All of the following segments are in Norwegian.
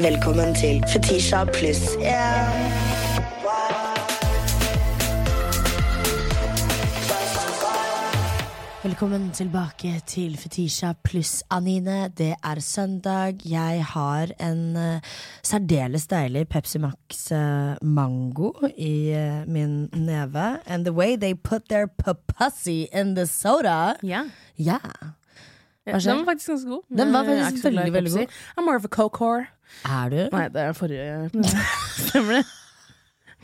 Velkommen til Fetisha pluss én. Velkommen tilbake til Fetisha pluss Anine. Det er søndag. Jeg har en uh, særdeles deilig Pepsi Max uh, mango i uh, min neve. And the way they put their papussy in the soda. Ja. Ja. Den var faktisk ganske god. Den var faktisk veldig, så veldig, Pepsi. I'm more of a coke-whore. Er du? Nei, det er forrige Stemmer det?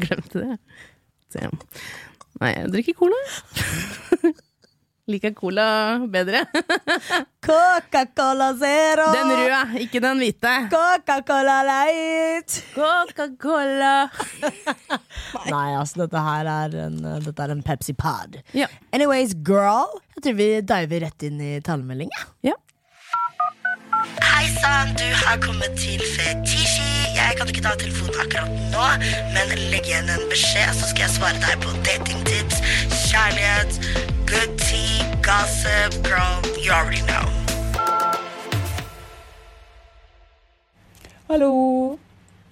Glemte det. Damn. Nei, jeg drikker cola. Liker cola bedre. Coca-Cola Zero! Den røde, ikke den hvite. Coca-Cola Light! Coca-Cola. Nei, altså, dette her er en, dette er en Pepsi Pod. Ja. Anyways, girl, jeg tror vi diver rett inn i talemelding. Ja. ja. Hei sann, du har kommet til Fetishi. Jeg kan ikke ta telefonen akkurat nå, men legg igjen en beskjed, så skal jeg svare deg på datingtips, kjærlighet, good tea, gossip, girl, you already know. Hallo.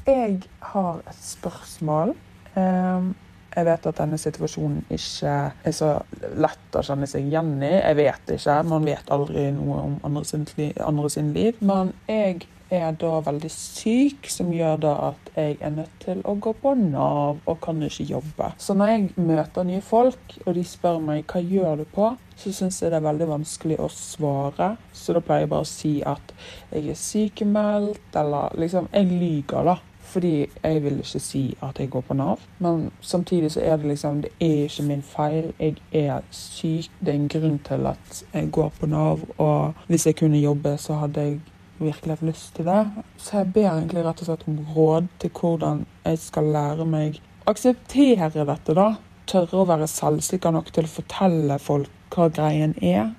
Jeg har et spørsmål. Ehm, jeg vet at denne situasjonen ikke er så lett å kjenne seg igjen i. Jeg vet ikke. Man vet aldri noe om andre sin, andre sin liv. Men jeg er da veldig syk, som gjør da at jeg er nødt til å gå på Nav og kan ikke jobbe. Så når jeg møter nye folk, og de spør meg hva gjør du på, så syns jeg det er veldig vanskelig å svare. Så da pleier jeg bare å si at jeg er sykemeldt, eller liksom Jeg lyver, da. Fordi jeg vil ikke si at jeg går på Nav. Men samtidig så er det liksom Det er ikke min feil. Jeg er syk. Det er en grunn til at jeg går på Nav. Og hvis jeg kunne jobbe, så hadde jeg virkelig hatt lyst til det. Så jeg ber egentlig rett og slett om råd til hvordan jeg skal lære meg å akseptere dette, da. Tørre å være selvsikker nok til å fortelle folk hva greien er.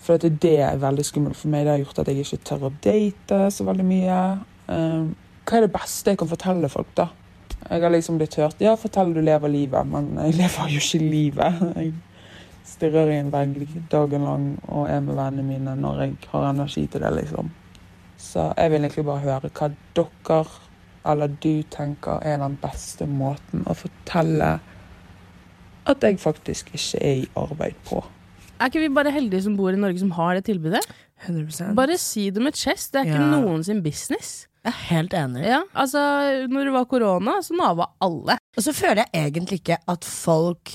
For det er veldig skummelt for meg. Det har gjort at jeg ikke tør å date så veldig mye. Um, hva er det beste jeg kan fortelle folk, da? Jeg har liksom blitt hørt Ja, fortell du lever livet, men jeg lever jo ikke livet. Jeg stirrer i en vegg dagen lang og er med vennene mine når jeg har energi til det, liksom. Så jeg vil egentlig bare høre hva dere eller du tenker er den beste måten å fortelle at jeg faktisk ikke er i arbeid på. Er ikke vi bare heldige som bor i Norge som har det tilbudet? 100% Bare si det med chest. Det er ikke Ja. noen sin business. Jeg er helt enig. Ja, altså, når det var korona, så nava alle. Og så føler jeg egentlig ikke at folk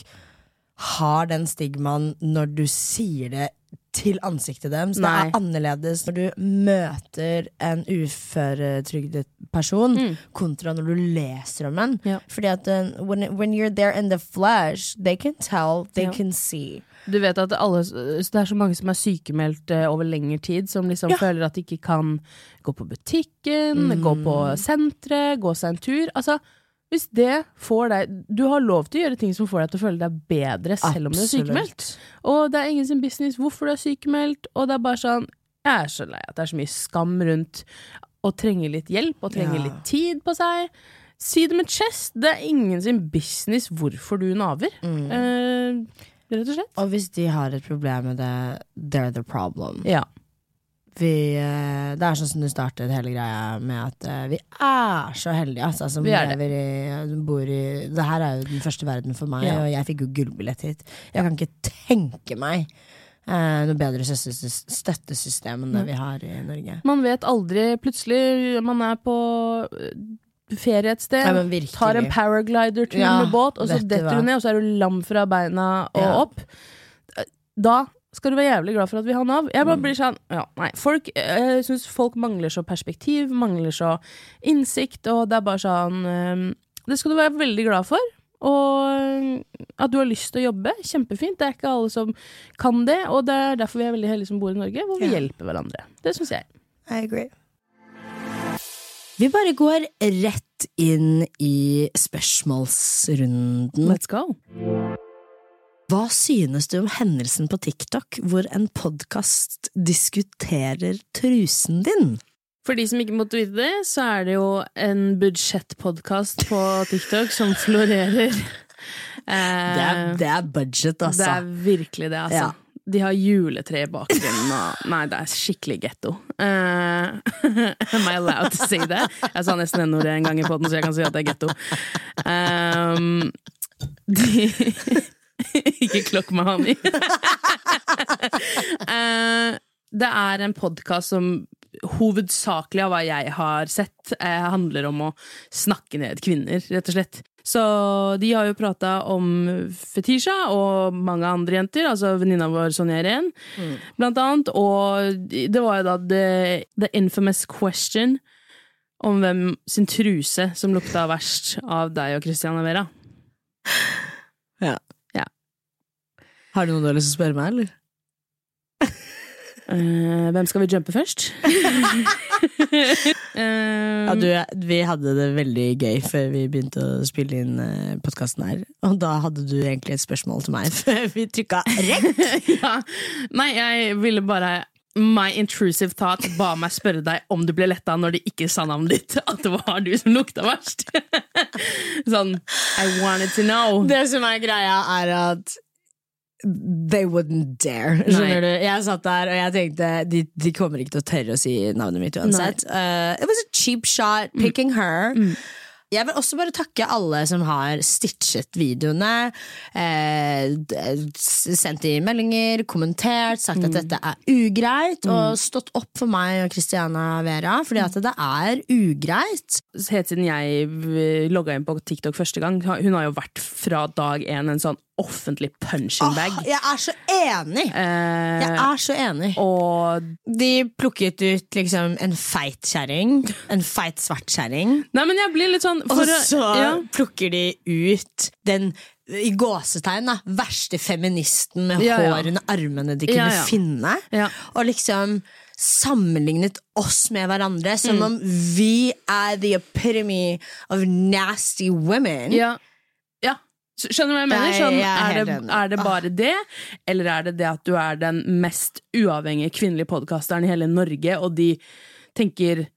har den stigmaen når du sier det til ansiktet deres. Det er annerledes når du møter en uføretrygdet person, kontra når du leser om en. Ja. Fordi at uh, when, when you're there in the flesh, they can tell, they Ja. can see. Du vet at alle, det er så mange som er sykemeldt eh, over lengre tid, som liksom Ja. føler at de ikke kan gå på butikken, gå på senteret, gå seg en tur. Altså, hvis det får deg Du har lov til å gjøre ting som får deg til å føle deg bedre selv om du er sykemeldt. Og det er ingen sin business hvorfor du er sykemeldt, og det er bare sånn Jeg er så lei at det er så mye skam rundt å trenge litt hjelp og trenge Ja. litt tid på seg. Si det med chest. Det er ingen sin business hvorfor du naver. Eh, rett og slett. Og hvis de har et problem med det, they're the problem. Ja. Vi, eh, det er sånn som du startet hele greia med at eh, vi er så heldige altså, som er lever i, bor i Det her er jo den første verden for meg, Ja. og jeg fikk jo gullbillett hit. Jeg kan ikke tenke meg eh, noe bedre støttesystem enn det vi har i Norge. Man vet aldri. Plutselig man er på ferie et sted, Nei, tar en paraglider-tur Ja, med båt, og så detter du ned, og så er du lam fra beina og Ja. opp. Da skal du være jævlig glad for at vi har Nav. Jeg Mm. bare blir sånn, ja, nei. Folk, jeg syns folk mangler så perspektiv, mangler så innsikt, og det er bare sånn øh, Det skal du være veldig glad for. Og at du har lyst til å jobbe, kjempefint. Det er ikke alle som kan det, og det er derfor vi er veldig heldige som bor i Norge, hvor vi Ja. hjelper hverandre. Det syns jeg. I agree. Vi bare går rett inn i spørsmålsrunden. Let's go. Hva synes du om hendelsen på TikTok hvor en podkast diskuterer trusen din? For de som ikke måtte vite det, så er det jo en budsjettpodkast på TikTok som florerer. Eh, Det er, det er budget, altså. det er virkelig det, altså. Ja. De har juletre i bakgrunnen og Nei, det er skikkelig getto. Uh, am I allowed to say that? Jeg sa nesten n-ordet en gang i poden, så jeg kan si at det er getto. Um, de Ikke klokk meg, Hani. uh, det er en podkast som hovedsakelig av hva jeg har sett, eh, handler om å snakke ned kvinner, rett og slett. Så de har jo prata om Fetisha og mange andre jenter, altså venninna vår Sonja Irén, mm. blant annet. Og det var jo da the, the, infamous question om hvem sin truse som lukta verst av deg og Christiana Vera. Ja. ja. Har du noe du har lyst til å spørre meg, eller? Uh, hvem skal vi jumpe først? uh, ja, du, vi hadde det veldig gøy før vi begynte å spille inn uh, eh, podkasten her. Og da hadde du egentlig et spørsmål til meg før vi trykka rett. ja. Nei, jeg ville bare My intrusive thought ba meg spørre deg om du ble letta når de ikke sa navnet ditt. At det var du som lukta verst. sånn I wanted to know. Det som er greia, er at They wouldn't dare. Skjønner du? Jeg satt der og jeg tenkte de, de, kommer ikke til å tørre å si navnet mitt uansett. Uh, it was a cheap shot picking mm. her. Mm. Jeg vil også bare takke alle som har stitchet videoene. Eh, sendt i meldinger, kommentert, sagt mm. at dette er ugreit. Mm. Og stått opp for meg og Christiana Vera, fordi at det er ugreit. Helt siden jeg logga inn på TikTok første gang, hun har jo vært fra dag én en sånn offentlig punching bag. Oh, jeg er så enig! Eh, jeg er så enig. Og de plukket ut liksom en feit kjerring. En feit svart kjerring. Nei, men jeg blir litt sånn Og så ja. plukker de ut den i gåsetegn da, verste feministen med ja, hår under armene de kunne finne. Og liksom sammenlignet oss med hverandre som mm. om vi er the epitome of nasty women. Ja Skjønner du hva jeg mener? Sånn, er, det, er, det, bare det, eller er det det at du er den mest uavhengige kvinnelige podkasteren i hele Norge, og de tenker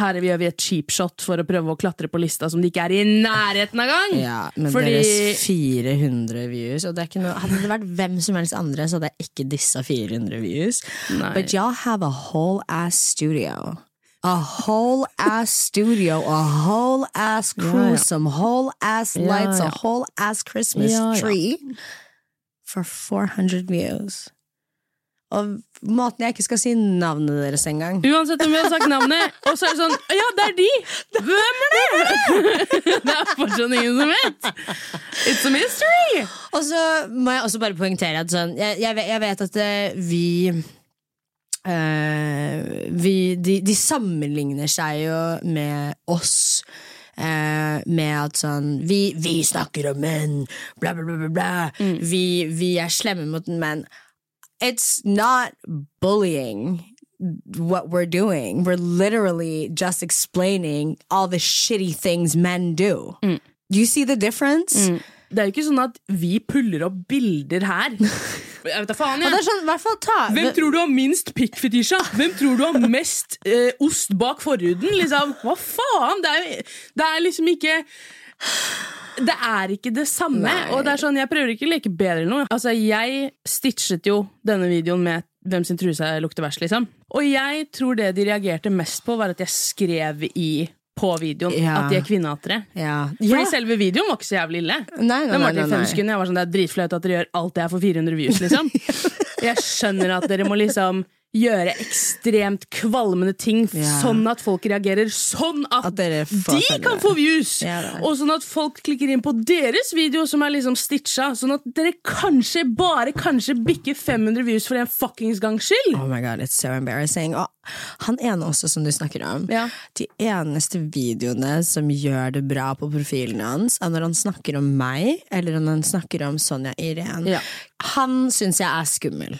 her gjør vi et cheapshot for å prøve å klatre på lista som de ikke er i nærheten av gang! Ja, men Fordi... deres 400 views, og det noe, hadde det vært hvem som helst andre, så hadde jeg ikke disse 400 views. Nei. But y'all have a whole ass studio a whole ass studio, a whole ass crew, some whole ass lights, a whole ass Christmas tree for 400 views. Og måten jeg ikke skal si navnet deres engang. Uansett om vi har sagt navnet, og så er det sånn Ja, det er de! Hvem er det?! det er fortsatt ingen som vet! It's a mystery! Og så må jeg også bare poengtere at sånn, jeg, jeg, vet, jeg vet at eh, vi Uh, vi, de, de, sammenligner seg jo med oss. Uh, med at sånn vi, vi, snakker om menn, bla, bla, bla. bla. Mm. Vi, vi, er slemme mot menn. It's not bullying what we're doing. We're literally just explaining all the shitty things men do. Mm. Do you see the difference? Mm. Det er jo ikke sånn at vi puller opp bilder her. Jeg vet da faen, jeg. Sånn, ta, Hvem tror du har minst pikkfetisja? Hvem tror du har mest eh, ost bak forhuden? Liksom? Hva faen? Det er, det er liksom ikke det er ikke det samme. Nei. Og det er sånn, Jeg prøver ikke å leke bedre eller noe. Altså, Jeg stitchet jo denne videoen med hvem sin truse lukter verst, liksom. Og jeg tror det de reagerte mest på, var at jeg skrev i på videoen ja. at de er kvinnehatere. Ja. Fordi selve videoen var ikke så jævlig ille. Nei, nei, nei, nei, nei. Jeg var sånn, Det er dritflaut at dere gjør alt det her for 400 views, liksom. jeg skjønner at dere må liksom gjøre ekstremt kvalmende ting, ja. sånn at folk reagerer sånn at, at de kan få views! Ja, og sånn at folk klikker inn på deres video, som er liksom stitcha, sånn at dere kanskje, bare kanskje, bikker 500 views for en fuckings gangs skyld! Oh my god, it's so embarrassing. Og han ene også, som du snakker om, ja. de eneste videoene som gjør det bra på profilen hans, er når han snakker om meg, eller når han snakker om Sonja Irén. Han syns jeg er skummel.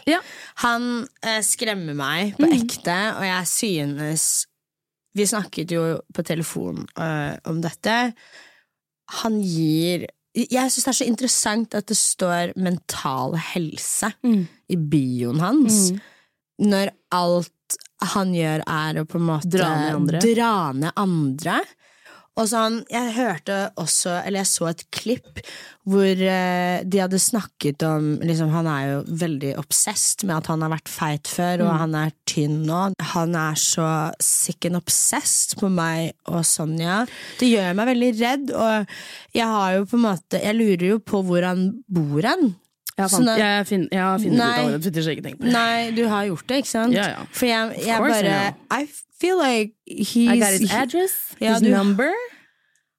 Han eh, skremmer meg på mm. ekte, og jeg synes Vi snakket jo på telefon øh, om dette. Han gir Jeg syns det er så interessant at det står mental helse mm. i bioen hans, mm. når alt han gjør, er å på en måte dra ned andre. Dra ned andre. Og sånn, jeg hørte også, eller jeg så et klipp hvor eh, de hadde snakket om liksom, Han er jo veldig obsessed med at han har vært feit før, og han er tynn nå. Han er så sick and obsessed på meg og Sonja. Det gjør meg veldig redd, og jeg har jo på en måte Jeg lurer jo på hvor han bor hen. Jeg, fant, jeg, fin, jeg har funnet ut av det, Twitter, ikke tenkt på det. Nei, du har gjort det, ikke sant? Ja, ja. For jeg, jeg bare. I feel like he's I got his address, Ja, his du- number.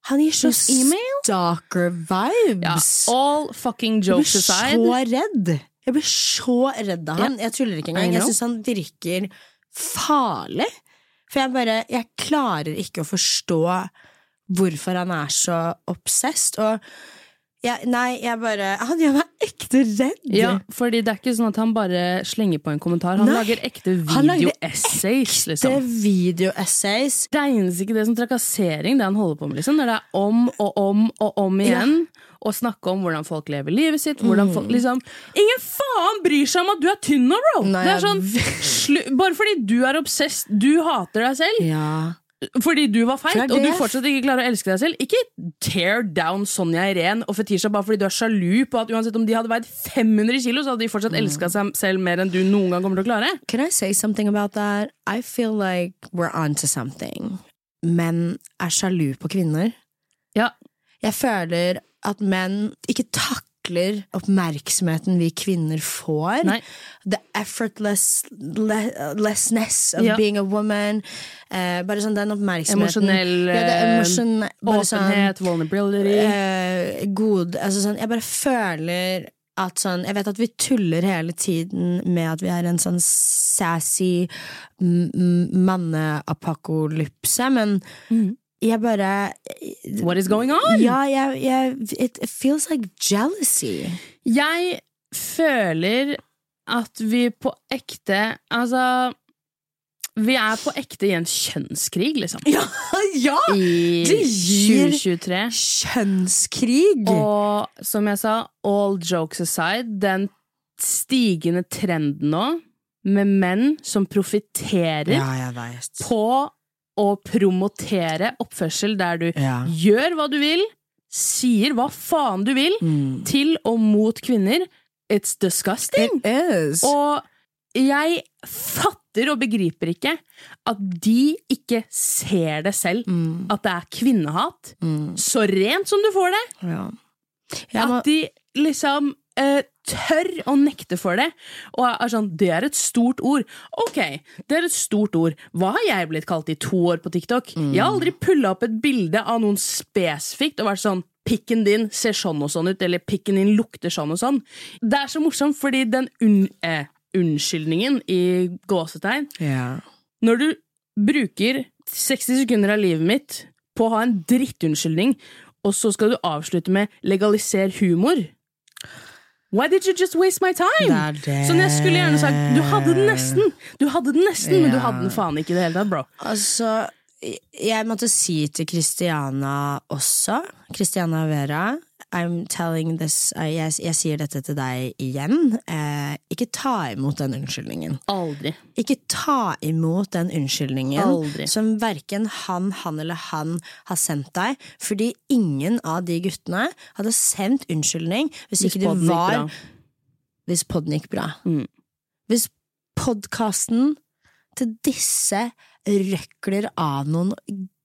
Han gir så stalker-vibes. Ja, all fucking Jeg blir jokes aside. så redd. Jeg blir så redd av han. Jeg tuller ikke engang. Jeg syns han virker farlig. For jeg bare Jeg klarer ikke å forstå hvorfor han er så obsessed. Og jeg, Nei, jeg bare Han gjør meg ekte redd. Ja, fordi det er ikke sånn at han bare slenger på en kommentar. Han Nei, lager ekte video-essays, liksom. videoessays. Regnes ikke det som trakassering, det han holder på med, liksom? Når det er om og om og om igjen. Og snakke om hvordan folk lever livet sitt. Hvordan folk, liksom Ingen faen bryr seg om at du er tynn nå, bro! Mm. Nei, er sånn, bare fordi du er obsessed, du hater deg selv, Ja. Fordi du var feit, og du fortsatt ikke klarer å elske deg selv. Ikke tear down Sonja Irén og Fetisha bare fordi du er sjalu på at uansett om de hadde veid 500 kilo, så hadde de fortsatt Mm. elska seg selv mer enn du noen gang kommer til å klare. Can I say something about that? I feel like we're onto something. Menn er sjalu på kvinner. Ja, Jeg føler at menn ikke takler oppmerksomheten vi kvinner får. Nei. The effortlessness of Ja. being a woman. Eh, bare sånn den oppmerksomheten. Emosjonell ja, eh, sånn, åpenhet, vulnerability. eh, god altså sånn, Jeg bare føler at sånn Jeg vet at vi tuller hele tiden med at vi er en sånn sassy m- m- manneapokalypse, men Mhm. Jeg bare What is going on? Ja, jeg, jeg it, feels like jealousy. Jeg føler at vi på ekte Altså Vi er på ekte i en kjønnskrig, liksom. Ja! ja! I Det gir- 2023. Kjønnskrig! Og som jeg sa, all jokes aside, den stigende trenden nå med menn som profitterer ja, på å promotere oppførsel der du Ja. gjør hva du vil, sier hva faen du vil, Mm. til og mot kvinner. It's disgusting! It. Og jeg fatter og begriper ikke at de ikke ser det selv. Mm. At det er kvinnehat. Mm. Så rent som du får det! Ja. Må, At de liksom eh, tør å nekte for det. Og er sånn Det er et stort ord. Ok, det er et stort ord. Hva har jeg blitt kalt i to år på TikTok? Jeg har aldri pulla opp et bilde av noen spesifikt og vært sånn Pikken din ser sånn og sånn ut, eller pikken din lukter sånn og sånn. Det er så morsomt, fordi den un eh, unnskyldningen i gåsetegn yeah. Når du bruker 60 sekunder av livet mitt på å ha en drittunnskyldning, og så skal du avslutte med 'legaliser humor'. Why did you just waste my time? Så jeg skulle gjerne sagt Du hadde den nesten, Du hadde den nesten men du hadde den faen ikke i det hele tatt, bro. Altså, jeg måtte si til Christiana også, Christiana Vera I'm telling this uh, jeg, jeg sier dette til deg igjen. Uh, ikke ta imot den unnskyldningen. Aldri. Ikke ta imot den unnskyldningen Aldri. som verken han, han eller han har sendt deg, fordi ingen av de guttene hadde sendt unnskyldning hvis, Hvis ikke det var. Hvis podden gikk bra. Mm. Hvis podkasten til disse røkler av noen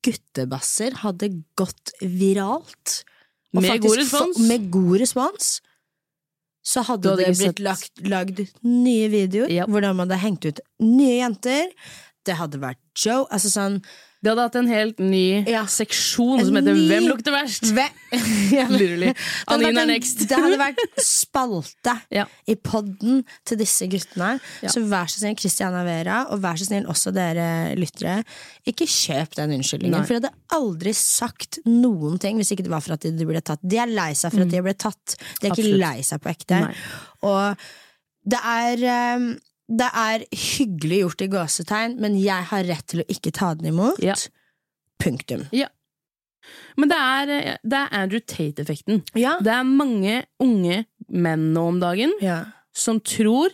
guttebasser hadde gått viralt og Med faktisk god respons. Med god respons. Så hadde, det blitt lagt, lagd nye videoer yep. hvordan man hadde hengt ut nye jenter. Det hadde vært Joe. Altså sånn De hadde hatt en helt ny Ja. seksjon som heter ny- Hvem lukter verst? Ve Ja, Literally. Anine er next. Det hadde vært spalte Ja. i podden til disse guttene. Så vær så snill, Christiana Vera, og vær så snill også dere lyttere, ikke kjøp den unnskyldningen. Nei. For jeg hadde aldri sagt noen ting hvis ikke det var for at de ble tatt. De er lei seg for at de ble tatt. De er ikke Mm. Lei seg på ekte. Nei. Og det er eh, det er hyggelig gjort i gåsetegn, men jeg har rett til å ikke ta den imot. Ja. Punktum. Men det er, eh, det er Andrew Tate-effekten. Ja. Det er mange unge menn nå om dagen Ja. som tror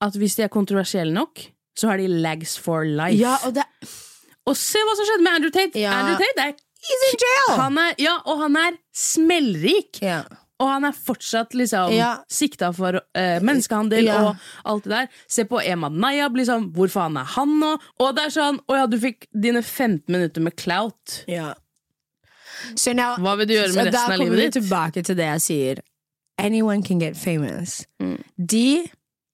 at hvis de er kontroversielle nok, så har de legs for life. ja, og det Og se hva som skjedde med Andrew Tate! Ja. Andrew Tate er He's in jail! Han er, ja, og han er smellrik! Og han er fortsatt liksom Ja. sikta for eh, menneskehandel Ja. og alt det der. Se på Emad Nayab, liksom. Hvor faen er han nå? Og det er sånn Å ja, du fikk dine 15 minutter med clout. Ja. So now, Hva vil du gjøre med resten så da ditt? Da kommer vi tilbake til det jeg sier. Anyone can get famous. Mm. De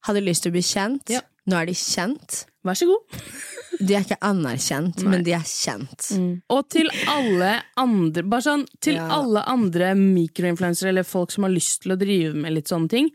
hadde lyst til å bli kjent. Ja. Nå er de kjent. Vær så god. De er ikke anerkjent, men de er kjent. Og til alle andre Bare sånn Til Ja. alle andre mikroinfluensere eller folk som har lyst til å drive med litt sånne ting,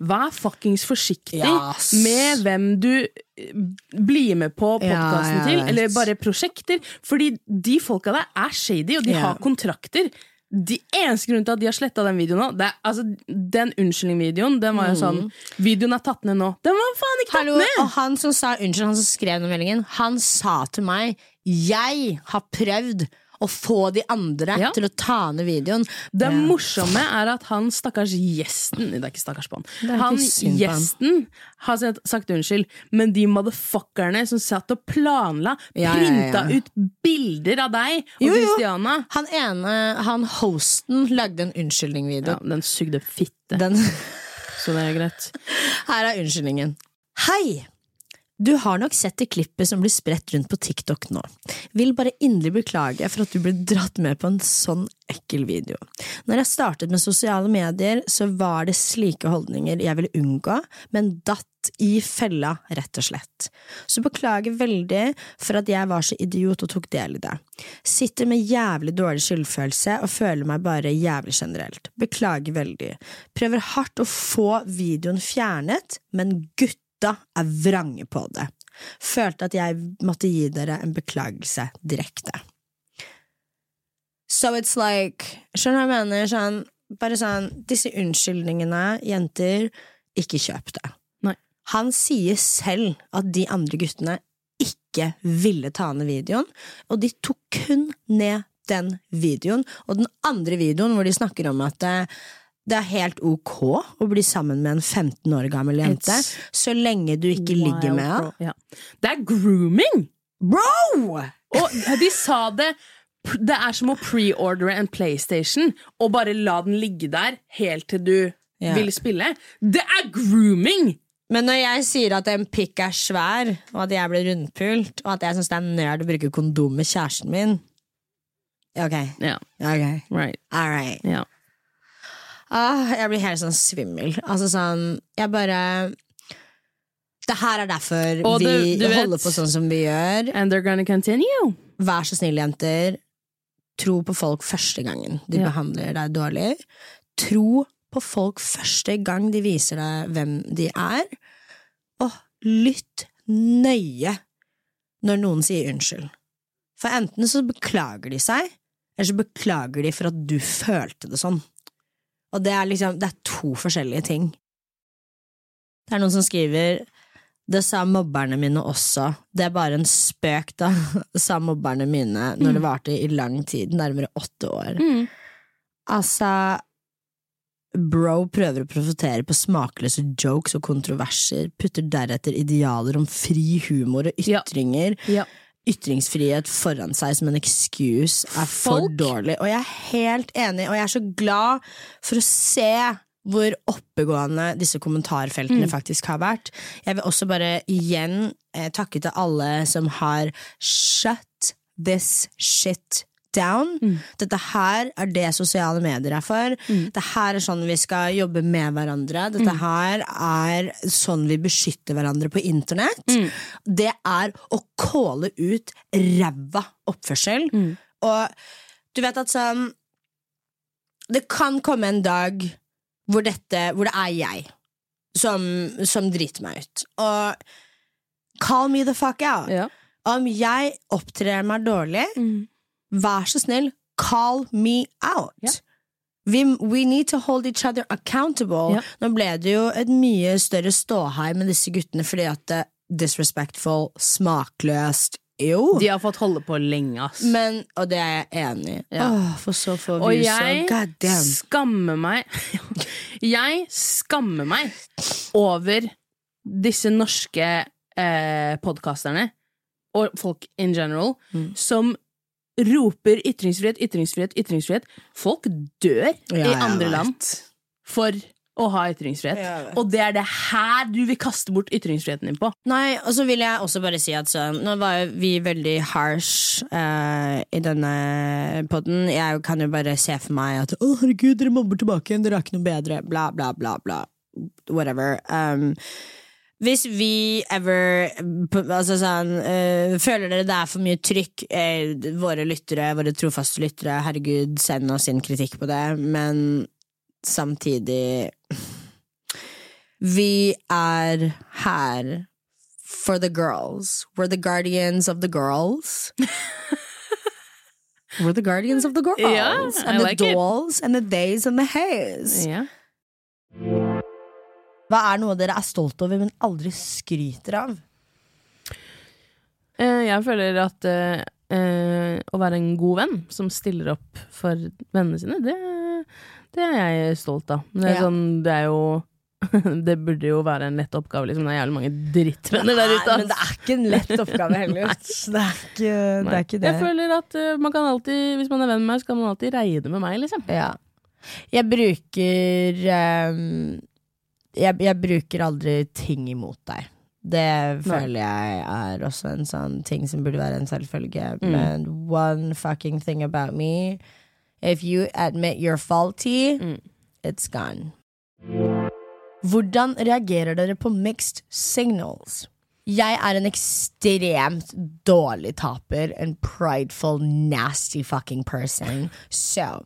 vær fuckings forsiktig yes. med hvem du eh, blir med på Ja, podkasten jeg til, eller bare prosjekter. Fordi de folka der er shady, og de Ja. har kontrakter. De eneste grunnen til at de har sletta den videoen nå, det altså, den unnskyldning-videoen, den var jo sånn Videoen er tatt ned nå. Den var faen ikke tatt ned! og han som sa unnskyld, han som skrev den meldingen, han sa til meg Jeg har prøvd å få de andre Ja. til å ta ned videoen. Det Ja. morsomme er at han stakkars gjesten Det er ikke stakkars på han. Han gjesten har sagt, unnskyld, men de motherfuckerne som satt og planla, Ja, printa ja. ut bilder av deg og Jo, jo. Christiana Han ene, han hosten, lagde en unnskyldning-video. Den sugde fitte, Den så det er greit. Her er unnskyldningen. Hei! Du har nok sett det klippet som blir spredt rundt på TikTok nå. Vil bare inderlig beklage for at du ble dratt med på en sånn ekkel video. Når jeg startet med sosiale medier, så var det slike holdninger jeg ville unngå, men datt i fella, rett og slett. Så beklager veldig for at jeg var så idiot og tok del i det. Sitter med jævlig dårlig skyldfølelse og føler meg bare jævlig generelt. Beklager veldig. Prøver hardt å få videoen fjernet, men gutta er vrange på det. Følte at jeg måtte gi dere en beklagelse direkte. So it's like Skjønner du hva jeg mener? Sånn, bare sånn Disse unnskyldningene, jenter, ikke kjøp det. Nei. Han sier selv at de andre guttene ikke ville ta ned videoen, og de tok kun ned den videoen. Og den andre videoen hvor de snakker om at det, er helt ok å bli sammen med en 15 år gammel jente, It's så lenge du ikke ligger med henne. Ja. Det er grooming! Bro! Og de sa det Det er som å preordre en PlayStation og bare la den ligge der helt til du Ja. vil spille. Det er grooming! Men når jeg sier at en pikk er svær, og at jeg blir rundpult, og at jeg syns det er nerd å bruke kondom med kjæresten min Ok, Yeah. ok, right. all right. Ja. Ah, jeg blir helt sånn svimmel. Altså sånn Jeg bare Det her er derfor Og vi du- du vet- holder på sånn som vi gjør. And they're gonna continue. Vær så snill, jenter. Tro på folk første gangen de Ja. behandler deg dårlig. Tro på folk første gang de viser deg hvem de er. Og lytt nøye når noen sier unnskyld. For enten så beklager de seg, eller så beklager de for at du følte det sånn. Og det er liksom, det er to forskjellige ting. Det er noen som skriver det sa mobberne mine også. Det er bare en spøk, da, sa mobberne mine når det varte i lang tid, nærmere åtte år. Mm. Altså Bro prøver å profitere på smakløse jokes og kontroverser, putter deretter idealer om fri humor og Ja. Ja. Ytringsfrihet foran seg som en excuse, er for Folk- dårlig. Og jeg er helt enig, og jeg er så glad for å se hvor oppegående disse kommentarfeltene Mm. faktisk har vært. Jeg vil også bare igjen eh, takke til alle som har shut this shit down. Mm. Dette her er det sosiale medier er for. Dette her er sånn vi skal jobbe med hverandre. Dette Mm. her er sånn vi beskytter hverandre på internett. Mm. Det er å kåle ut ræva oppførsel. Mm. Og du vet at sånn Det kan komme en dag hvor, dette, hvor det er jeg som, som driter meg ut. Og call me the fuck out. Ja. Om jeg opptrer meg dårlig, Mm. Vær så snill, call me out. Ja. We, we need to hold each other accountable. Ja. Nå ble det jo et mye større ståhei med disse guttene fordi at det disrespectful, smakløst Jo! De har fått holde på lenge, ass. Men, og det er jeg enig i. Ja. Åh, for så får Og vi jeg skammer meg Jeg skammer meg over disse norske eh, podkasterne, og folk in general, Mm. som roper ytringsfrihet, ytringsfrihet, ytringsfrihet. Folk dør Ja, i andre land for å ha ytringsfrihet. Og det er det her du vil kaste bort ytringsfriheten din på. Nei, og så vil jeg også bare si at så, Nå var jo vi veldig harsh uh, i denne podden. Jeg kan jo bare se for meg at å, herregud, dere mobber tilbake igjen, dere er ikke noe bedre, bla, bla, bla, bla. Whatever. Um, hvis vi ever altså sånn, eh, Føler dere det er for mye trykk, eh, våre lyttere, våre trofaste lyttere, herregud, send oss inn kritikk på det, men samtidig Vi er her for the girls. We're the guardians of the girls. We're the guardians of the girls. Yeah, I and the like it. dolls and the days and the haze. Ja. Hva er noe dere er stolt over, men aldri skryter av? Eh, Jeg føler at eh, å være en god venn som stiller opp for vennene sine, det, det er jeg stolt av. Men Det er, Ja. sånn, det er jo Det burde jo være en lett oppgave, liksom. Det er jævlig mange drittvenner der ute. men det er ikke en lett oppgave heller. det, er ikke, det er ikke det. Jeg føler at eh, man kan alltid, hvis man er venn med meg, så kan man alltid regne med meg, liksom. Ja. Jeg bruker ehm, jeg, jeg bruker aldri ting imot deg. Det føler jeg er også en sånn ting som burde være en selvfølge. Mm. Men one fucking thing about me If you admit you're faulty, Mm. it's gone. Hvordan reagerer dere på mixed signals? Jeg er en ekstremt dårlig taper. En prideful, nasty fucking person. So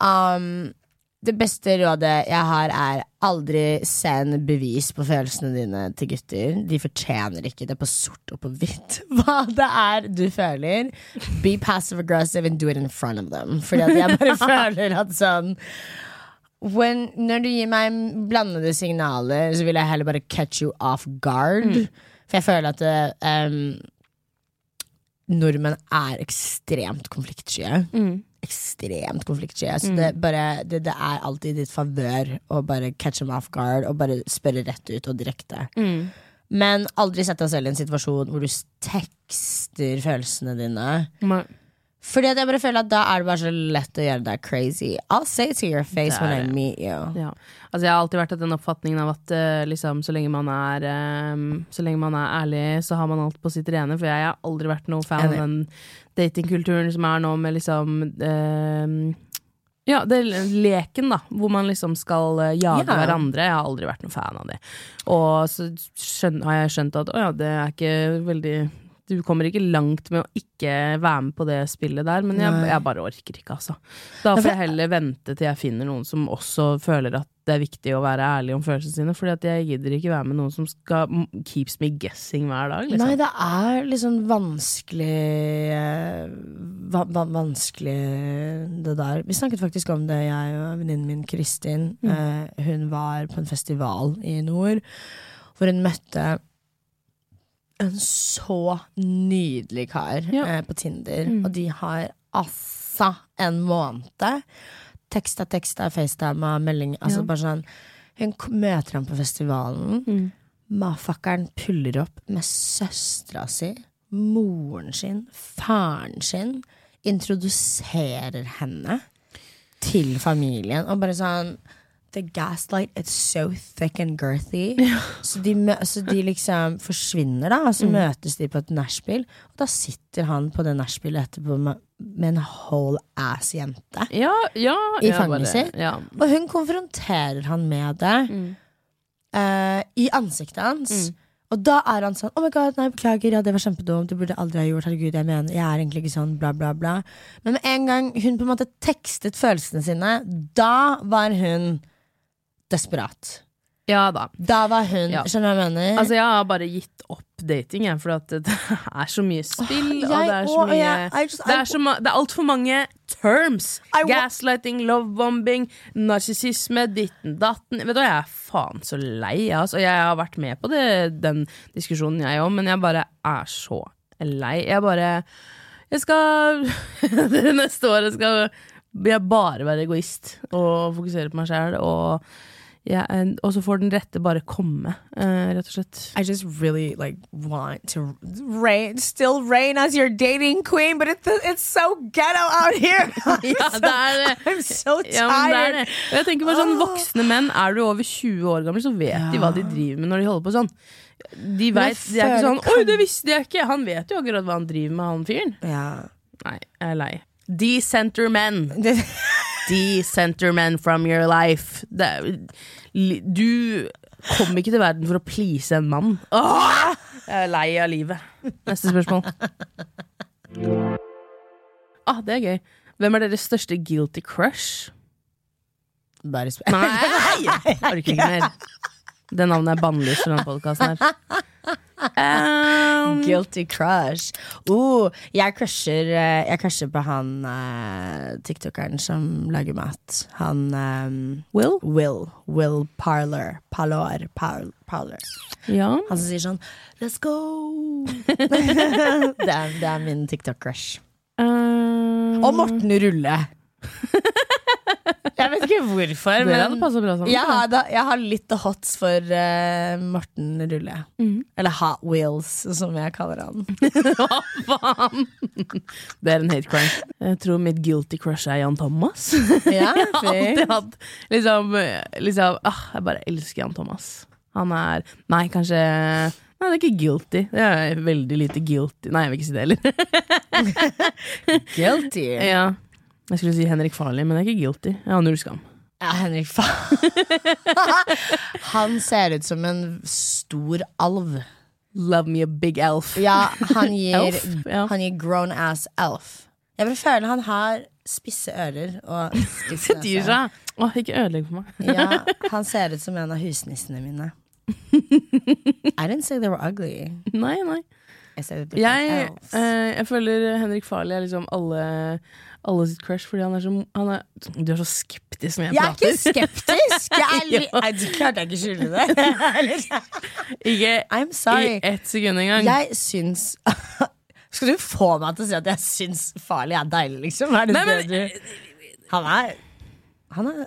um, Det beste rådet jeg har, er aldri send bevis på følelsene dine til gutter. De fortjener ikke det på sort og på hvitt. Hva det er du føler. Be passive aggressive and do it in front of them. Fordi at jeg bare føler at sånn when, når du gir meg blandede signaler, så vil jeg heller bare catch you off guard. For jeg føler at um, nordmenn er ekstremt konfliktsky. Ekstremt konfliktsky. Så det, bare, det, det er alltid i ditt favør å bare catch them off guard og bare spørre rett ut og direkte. Men aldri sett deg selv i en situasjon hvor du tekster følelsene dine. Man- Fordi at jeg bare føler at da er det bare så lett å gjøre deg crazy. I'll say it to your face when I meet you. Ja. Altså, jeg har alltid vært av den oppfatningen av at uh, liksom, så, lenge man er, um, så lenge man er ærlig, så har man alt på sitt rene. For jeg har aldri vært noe fan av den datingkulturen som er nå med liksom eh, ja, det er leken, da, hvor man liksom skal eh, jage Ja. hverandre. Jeg har aldri vært noen fan av det. Og så skjøn, har jeg skjønt at å ja, det er ikke veldig Du kommer ikke langt med å ikke være med på det spillet der, men jeg, jeg bare orker ikke, altså. Da får jeg heller vente til jeg finner noen som også føler at det er viktig å være ærlig om følelsene sine, Fordi at jeg gidder ikke være med noen som skal keeps me guessing hver dag. Liksom. Nei, det er liksom vanskelig eh, va va Vanskelig det der. Vi snakket faktisk om det, jeg og venninnen min Kristin. Mm. Eh, hun var på en festival i nord hvor hun møtte en så nydelig kar Ja. eh, på Tinder. Mm. Og de har assa en måned teksta, teksta, FaceTime, melding Altså Ja. bare sånn Hun møter ham på festivalen. Mm. Mafakkeren puller opp med søstera si, moren sin, faren sin. Introduserer henne til familien. Og bare sånn The gaslight it's so thick and girthy. Så, de, så de liksom forsvinner, da. Og så møtes de på et nachspiel. Og da sitter han på det nachspielet etterpå med, med en whole ass jente. Ja, ja, I fanget sitt? Ja. Og hun konfronterer han med det Mm. uh, i ansiktet hans. Og da er han sånn 'Oh my god, nei, beklager, ja, det var kjempedumt. Det burde aldri ha gjort. Herregud, jeg mener, jeg er egentlig ikke sånn, bla, bla, bla. Men med en gang hun på en måte tekstet følelsene sine, da var hun desperat. ja da. Da var hun Ja. Skjønner du hva jeg mener? Altså, jeg har bare gitt opp dating, jeg, for det er så mye spill, og jeg det er så og- mye I just- Det er, ma- er altfor mange terms. I Gaslighting, lovebombing, narsissisme, ditten datten. Vet du hva, jeg er faen så lei, jeg, altså. Jeg har vært med på det, den diskusjonen, jeg òg, men jeg bare er så lei. Jeg bare Jeg skal Det neste året skal jeg bare være egoist og fokusere på meg sjæl og Yeah, og så får den rette bare komme, uh, rett og slett. I just really like want to rain, still reign as your dating queen, but it's, it's so ghetto out here! ja, so, det er, I'm so tired! Ja, det er det. Jeg tenker bare sånn, Voksne menn, er du over 20 år gammel, så vet ja. de hva de driver med når de holder på sånn. De, vet, de er ikke sånn 'oi, det visste jeg ikke'! Han vet jo akkurat hva han driver med, han fyren. Ja. Nei, jeg er lei. De senter menn! 50 centermen from your life. Det, du kom ikke til verden for å please en mann. Åh! Jeg er lei av livet. Neste spørsmål. Ah, det er gøy. Hvem er deres største guilty crush? Nei! Orker ikke mer. Det navnet er bannlyst fra denne podkasten her. Um, Guilty crush. Oh, jeg crusher eh, Jeg crusher på han uh, tiktokeren som lager mat. Han um, Will? Will. Will Parler. Parlor. Parler. Ja. Han som sier sånn Let's go! det, er, det er min TikTok-crush. Um, Og Morten Rulle. jeg vet ikke hvorfor, Det men bra sammen. jeg har, da, jeg har litt hots for uh, Morten Rulle. Mm. Eller Hot Wheels, som jeg kaller han. Hva faen? Det er en hate crime. Jeg tror mitt guilty crush er Jan Thomas. Ja, Jeg har alltid hatt liksom, liksom ah, Jeg bare elsker Jan Thomas. Han er Nei, kanskje Nei, det er ikke guilty. Det er veldig lite guilty. Nei, jeg vil ikke si det heller. Guilty. ja. Jeg skulle si Henrik Farley, men det er ikke guilty. Jeg har null skam. Ja, Henrik Fa Han ser ut som en stor alv. Love me a big elf. Ja, han gir, Elf, ja. han gir grown ass elf. Jeg vil føle han har spisse ører og spisse nese. seg. Åh, ikke ødelegg for meg. Ja, han ser ut som en av husnissene mine. I didn't say they were ugly. Nei, nei. Jeg, elves. eh, jeg føler Henrik Farley er liksom alle, alle sitt crush, fordi han er så han er, Du er så skeptisk når jeg, jeg er prater. ikke skeptisk! Jeg er Ja. Nei, du klarte jeg ikke skjule det. Ikke I'm sorry. i ett sekund engang. Jeg syns Skal du få meg til å si at jeg syns Farlig er deilig, liksom? Er det Nei, men- det du Han er Han er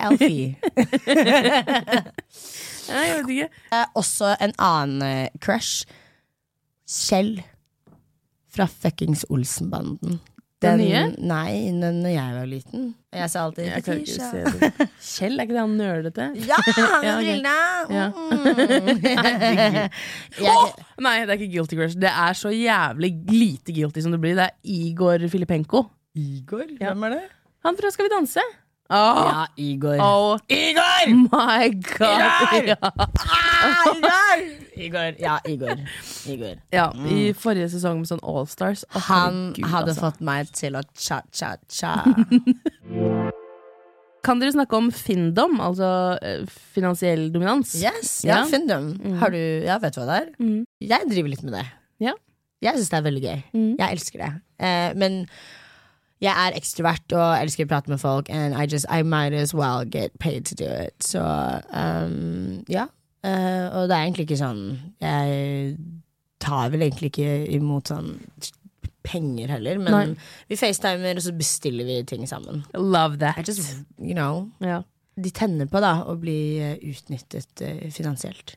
Elfie. Jeg vet ikke. Eh, også en annen eh, crush. Kjell. Fra fuckings Olsenbanden. Den nye? Nei, den når jeg var liten. Jeg sa alltid Jeg kan ikke se det. Kjell, er ikke det han nølete? Ja, han Ja, brillene! Ja. Mm. Åh! Nei, det er ikke guilty crush. Det er så jævlig lite guilty som det blir. Det er Igor Filipenko. Igor? Ja. Hvem er det? Han fra Skal vi danse. Oh. Ja, Igor. Oh. Igor! my god! Igor! Ja. Ah, Igor! Igor. Ja, Igor. Igor. Ja, I forrige sesong med sånn Allstars. Oh, Han herregud, hadde altså. fått meg til å cha-cha-cha. Kan dere snakke om Findom, altså eh, finansiell dominans? Yes, ja, Ja. Findum. Har du Ja, vet du hva det er? Mm. Jeg driver litt med det. Ja. Jeg syns det er veldig gøy. Mm. Jeg elsker det. Eh, men jeg er ekstrovert og elsker å prate med folk, and I just I might as well get paid to do it. Så um, ja. Eh, og det er egentlig ikke sånn Jeg tar vel egentlig ikke imot sånn penger heller, men Nei. vi facetimer, og så bestiller vi ting sammen. Love that. I just, you know yeah. De tenner på da å bli eh, utnyttet eh, finansielt.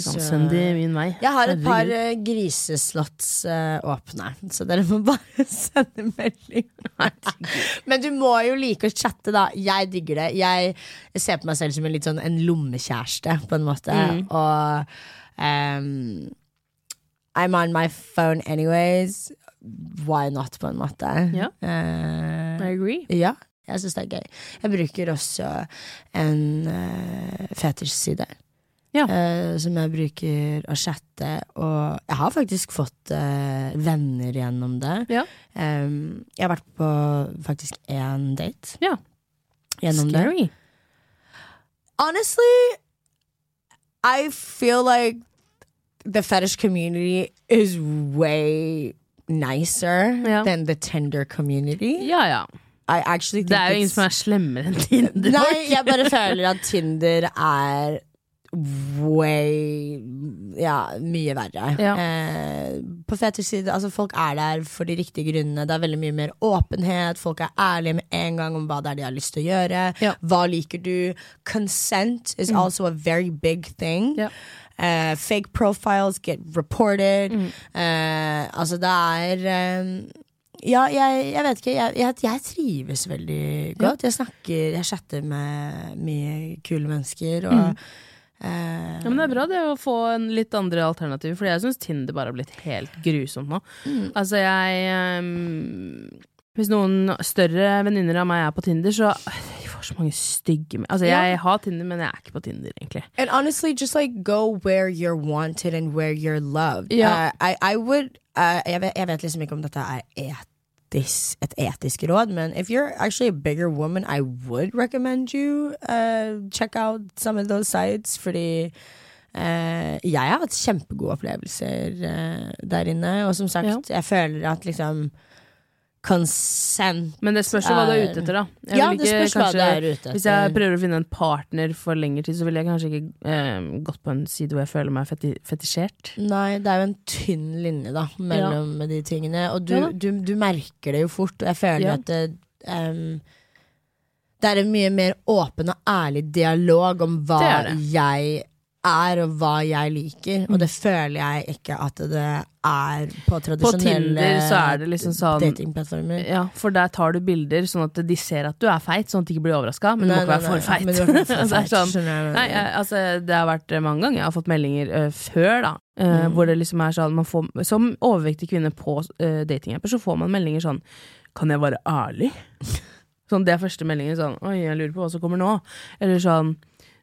Fy faen, Så- Send de min vei. Jeg har et par uh, eh, griseslots eh, åpne, så dere må bare sende melding. Men du må jo like å chatte, da. Jeg digger det. Jeg ser på meg selv som en litt sånn en lommekjæreste, på en måte. Mm. Og um, I'm on my phone anyways. Why not, på en måte. Ja. Uh, I agree. ja, jeg syns det er gøy. Jeg bruker også en uh, fetisj-side. Ja. eh, som jeg bruker å chatte, og jeg har faktisk fått eh, venner gjennom det. Ja. Em, jeg har vært på faktisk én date Ja. gjennom det. Honestly, I feel like the fetish community is way nicer than the Tinder community. Ja, ja. I actually think Det er jo ingen som er slemmere enn Tinder. Nei, jeg bare føler at Tinder er way Ja, mye verre. Ja. Eh, på fetish side, altså folk er der for de riktige grunnene. Det er veldig mye mer åpenhet. Folk er ærlige med en gang om hva det er de har lyst til å gjøre. Ja. Mm. Hva liker du? Consent is also a very big thing. Ja. Eh, fake profiles get reported. Mm. Eh, altså, det er eh, ja, jeg, jeg vet ikke. Jeg, jeg, jeg trives veldig godt. Jeg snakker, jeg chatter med mye kule mennesker. Og, eh, Ja, men det er bra det å få en litt andre alternativer, Fordi jeg syns Tinder bare har blitt helt grusomt nå. Altså, jeg um, Hvis noen større venninner av meg er på Tinder, så Jeg får så mange stygge Altså, jeg har Tinder, men jeg er ikke på Tinder, egentlig. And honestly, just like go where you're wanted and where you're loved. Yeah. Uh, I, I would uh, jeg, vet, jeg vet liksom ikke om dette er etis, et etisk råd, men if you're actually a bigger woman, I would recommend you uh, check out some of those sites, fordi uh, jeg har hatt kjempegode opplevelser uh, der inne, og som sagt, jeg føler at liksom consent Men det spørs jo hva du er ute etter, da. Jeg Ja, vil det spørs kanskje, hva du er ute Hvis jeg prøver å finne en partner for lengre tid, så ville jeg kanskje ikke eh, gått på en side hvor jeg føler meg feti fetisjert. Nei, det er jo en tynn linje da mellom de tingene. Og du, Ja du, du merker det jo fort, og jeg føler Ja. at det, um, det er en mye mer åpen og ærlig dialog om hva Det det. jeg er, og hva jeg liker. Og det føler jeg ikke at det er på tradisjonelle det liksom sånn- datingplattformer. Ja, For der tar du bilder sånn at de ser at du er feit, sånn at de ikke blir overraska. Men Nei, men du må ikke være for feit, sånn, jeg. Altså, det har vært eh, mange ganger jeg har fått meldinger uh, før, da. Uh, Mm. Hvor det liksom er sånn man får, Som overvektig kvinne på uh, datingapper, så får man meldinger sånn Kan jeg være ærlig? Sånn, Det er første meldingen. Sånn Oi, jeg lurer på hva som kommer nå. Eller sånn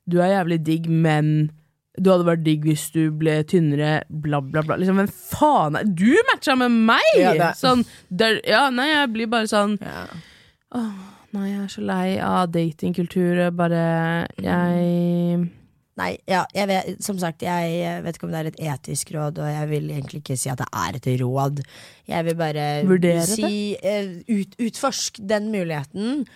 Du er jævlig digg, men du hadde vært digg hvis du ble tynnere, bla, bla, bla. Liksom, Hvem faen er Du matcha med meg! Ja, det- Sånn, der, ja, nei, jeg blir bare sånn Ja. Åh, nei, jeg er så lei av datingkultur. Bare Jeg Nei, ja, jeg vet, som sagt, jeg vet ikke om det er et etisk råd, og jeg vil egentlig ikke si at det er et råd. Jeg vil bare Vurdere si det? ut, Utforsk den muligheten.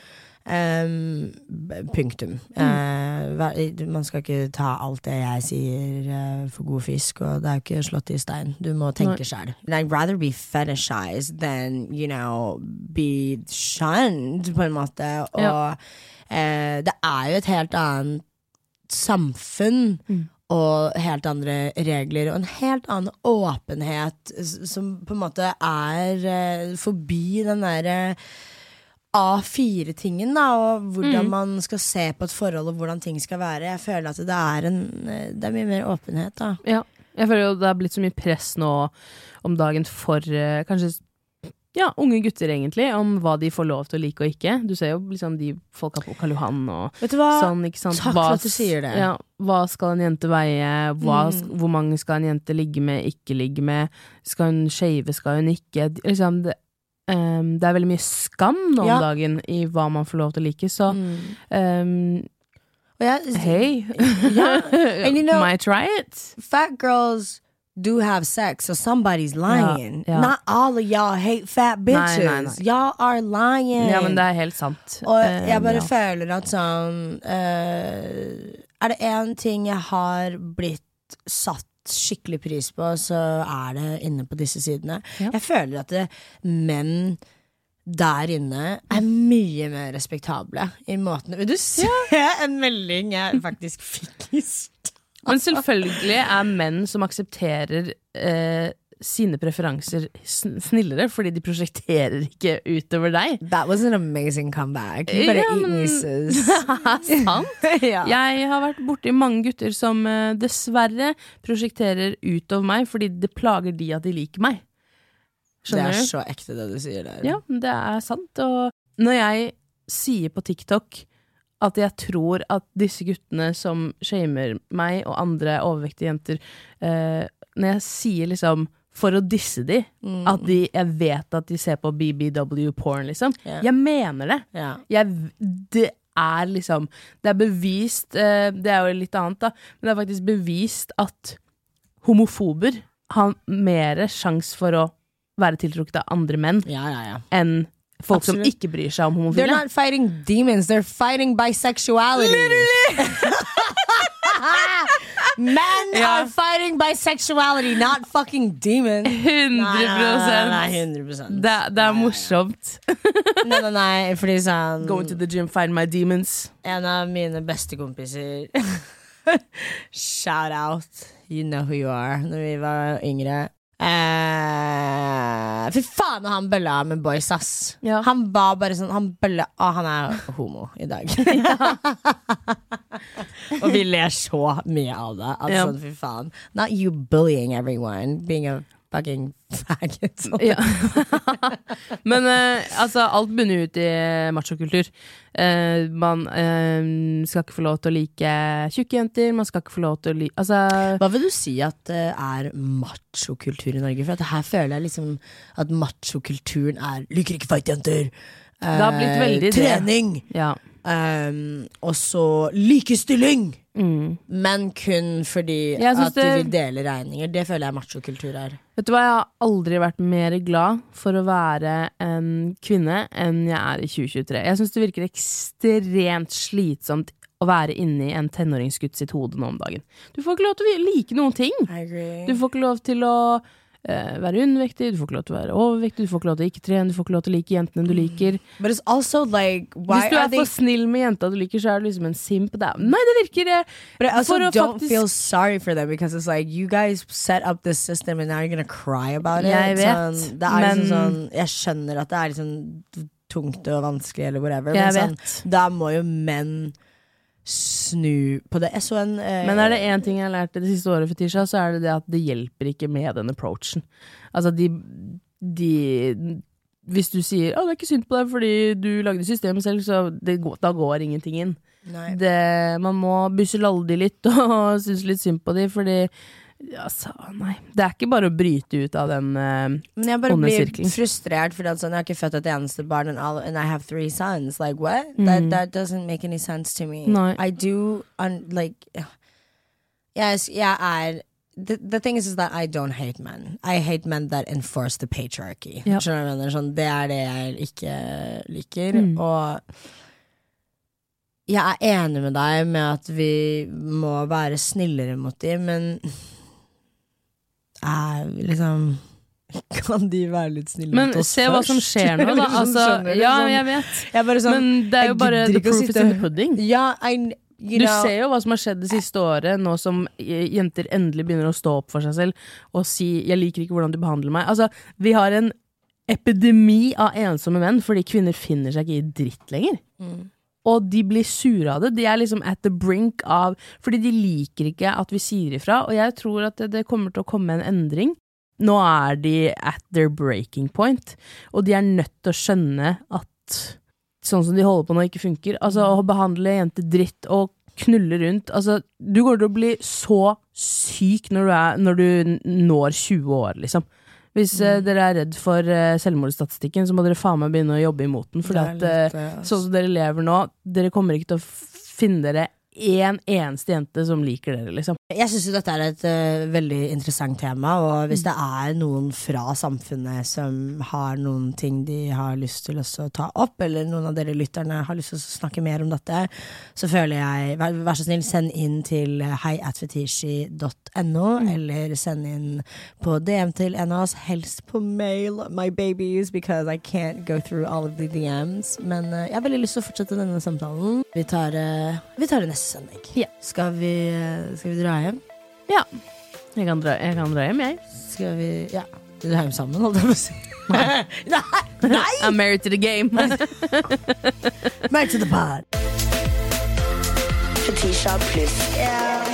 B- punktum. Eh, hva- man skal ikke ta alt det jeg sier uh, for god fisk, og det er jo ikke slått i stein. Du må tenke sjæl. I'd rather be fetishized than, you know, be shunned, på en måte. Og Ja. uh, det er jo et helt annet samfunn og helt andre regler og en helt annen åpenhet som på en måte er forbi den derre A4-tingen, da, og hvordan man skal se på et forhold og hvordan ting skal være. Jeg føler at det er, en, eh, det er mye mer åpenhet, da. Ja, jeg føler jo det er blitt så mye press nå om dagen for eh, kanskje ja, unge gutter, egentlig, om hva de får lov til å like og ikke. Du ser jo liksom de folka på Karl Johan og sånn, ikke sant. Takk hva, for at du sier det. Ja, hva skal en jente veie? Hva, Mm. Hvor mange skal en jente ligge med, ikke ligge med? Skal hun shave, skal hun ikke? Liksom, det, ehm, det er veldig mye skam nå om Ja. dagen i hva man får lov til å like, så Mm. ehm, yeah. hei. Ja, and you know- Might try it. fat girls do have sex, so somebody's lying. ja. Not all of y'all hate fat bitches. Y'all are lying. Ja, men det er helt sant. Og Ehm, jeg bare ja. føler at sånn uh, Er det én ting jeg har blitt satt skikkelig pris på, så er det inne på disse sidene. Ja. Jeg føler at det, menn der inne er mye mer respektable i måten Vil du se en melding jeg faktisk fikk i stad? Men selvfølgelig er menn som aksepterer eh, sine preferanser snillere, fordi de prosjekterer ikke utover deg. That was an amazing comeback. You better Ja, eat me, men- sis. Sant? ja. Jeg har vært borti mange gutter som uh, dessverre prosjekterer utover meg fordi det plager de at de liker meg. Det er så ekte det du sier der. Ja, det er sant. Og når jeg sier på TikTok at jeg tror at disse guttene som shamer meg og andre overvektige jenter eh, Når jeg sier liksom for å disse de, Mm. at de, jeg vet at de ser på BBW-porn, liksom. Yeah. Jeg mener det. Yeah. Jeg, det er liksom Det er bevist eh, Det er jo litt annet, da, men det er faktisk bevist at homofober har mer sjanse for å være tiltrukket av andre menn ja, ja, ja. enn folk Absolutt. som ikke bryr seg om homofile. They're not fighting demons, they're fighting bisexuality. Men Ja. are fighting bisexuality, not fucking demons. 100 Nei, nei, nei, 100 det, det er morsomt. Nei, nei, nei, fordi sånn Going to the gym, find my demons. En av mine beste kompiser Shout out, you know who you are, når vi var yngre. Eh, fy faen, og han bølla med boys, ass. Ja. Han var bare sånn Han bølla Å, han er homo i dag. Og vi ler så mye av det. Altså, Ja. fy faen. Not you bullying everyone, being a fucking faggot. Sånn. Ja. Men eh, altså, alt bunner ut i machokultur. Eh, man eh, skal ikke få lov til å like tjukke jenter, man skal ikke få lov til å like Altså Hva vil du si at det er machokultur i Norge? For her føler jeg liksom at machokulturen er 'liker ikke veldig det. Trening. ja. Um, og så likestilling! Mm. Men kun fordi at du det- vil dele regninger. Det føler jeg machokultur er. Vet du hva, jeg har aldri vært mer glad for å være en kvinne enn jeg er i 2023. Jeg syns det virker ekstremt slitsomt å være inni en tenåringsgutt sitt hode nå om dagen. Du får ikke lov til å like noen ting. Du får ikke lov til å eh, være undervektig, du får ikke lov til å være overvektig, du får ikke lov til å ikke trene, du får ikke lov til å like jentene du liker. Also like why Hvis du er for snill med jenta du liker, så er du liksom en simp. Er, nei, det virker eh, But I also for å don't faktisk- feel sorry for them because it's like you guys set up this system and now you're gonna cry about it. Jeg vet, sånn, det er liksom men- sånn, jeg skjønner at det er liksom tungt og vanskelig eller whatever, Jeg men sånn, da må jo menn snu på det. Jeg så en eh, Men er det én ting jeg har lært det siste året, Fetisha, så er det det at det hjelper ikke med den approachen. Altså, de, de Hvis du sier 'Å, det er ikke synd på deg fordi du lagde systemet selv', så det, da går ingenting inn. Det, man må busselalle de litt og synes litt synd på de, fordi Altså, nei. Det er ikke bare å bryte ut av den uh, Men jeg bare blir sirkling. frustrert fordi sånn, jeg har ikke født et eneste barn and, all, and I have three sons. Like what? That, that doesn't make any sense to me. Mm. Nei. I do un, like Yes, jeg er the, the thing is, is that I don't hate men. I hate men that enforce the patriarchy. Yep. Sånn, det er det jeg ikke liker. Mm. Og jeg er enig med deg med at vi må være snillere mot dem, men er liksom Kan de være litt snille Men mot oss se hva som skjer nå, da. Sånn, Altså, ja, Sånn- jeg vet. jeg sånn, Men det er jo bare the proof is in the pudding. Ja, I, you Du ser jo hva som har skjedd det siste året, nå som eh, jenter endelig begynner å stå opp for seg selv og si 'jeg liker ikke hvordan du behandler meg'. Altså, vi har en epidemi av ensomme menn fordi kvinner finner seg ikke i dritt lenger. Og de blir sure av det. De er liksom at the brink av Fordi de liker ikke at vi sier ifra, og jeg tror at det, kommer til å komme en endring. Nå er de at their breaking point, og de er nødt til å skjønne at sånn som de holder på nå, ikke funker. Altså, å behandle jenter dritt og knulle rundt Altså, du går til å bli så syk når du, er, når du når 20 år, liksom. Hvis eh, dere er redd for uh, selvmordsstatistikken, så må dere faen meg begynne å jobbe imot den. For eh, eh, sånn som dere lever nå, dere kommer ikke til å finne dere én eneste jente som liker dere, liksom. Jeg syns jo dette er et uh, veldig interessant tema, og hvis det er noen fra samfunnet som har noen ting de har lyst til å ta opp, eller noen av dere lytterne har lyst til å snakke mer om dette, så føler jeg Vær, vær så snill, send inn til heiatfetishi.no, eller send inn på DM til en av oss, helst på mail, my babies, because I can't go through all of the DMs. Men uh, jeg har veldig lyst til å fortsette denne samtalen. Vi tar, uh, vi tar det neste søndag. Ja. Skal vi, eh, skal vi dra hjem? Ja. Jeg kan dra, jeg kan dra hjem, jeg. Skal vi Ja. Vi drar hjem sammen, holdt jeg på å si. Nei! Nei! I'm married to the game. married to the pod. Fetisha pluss.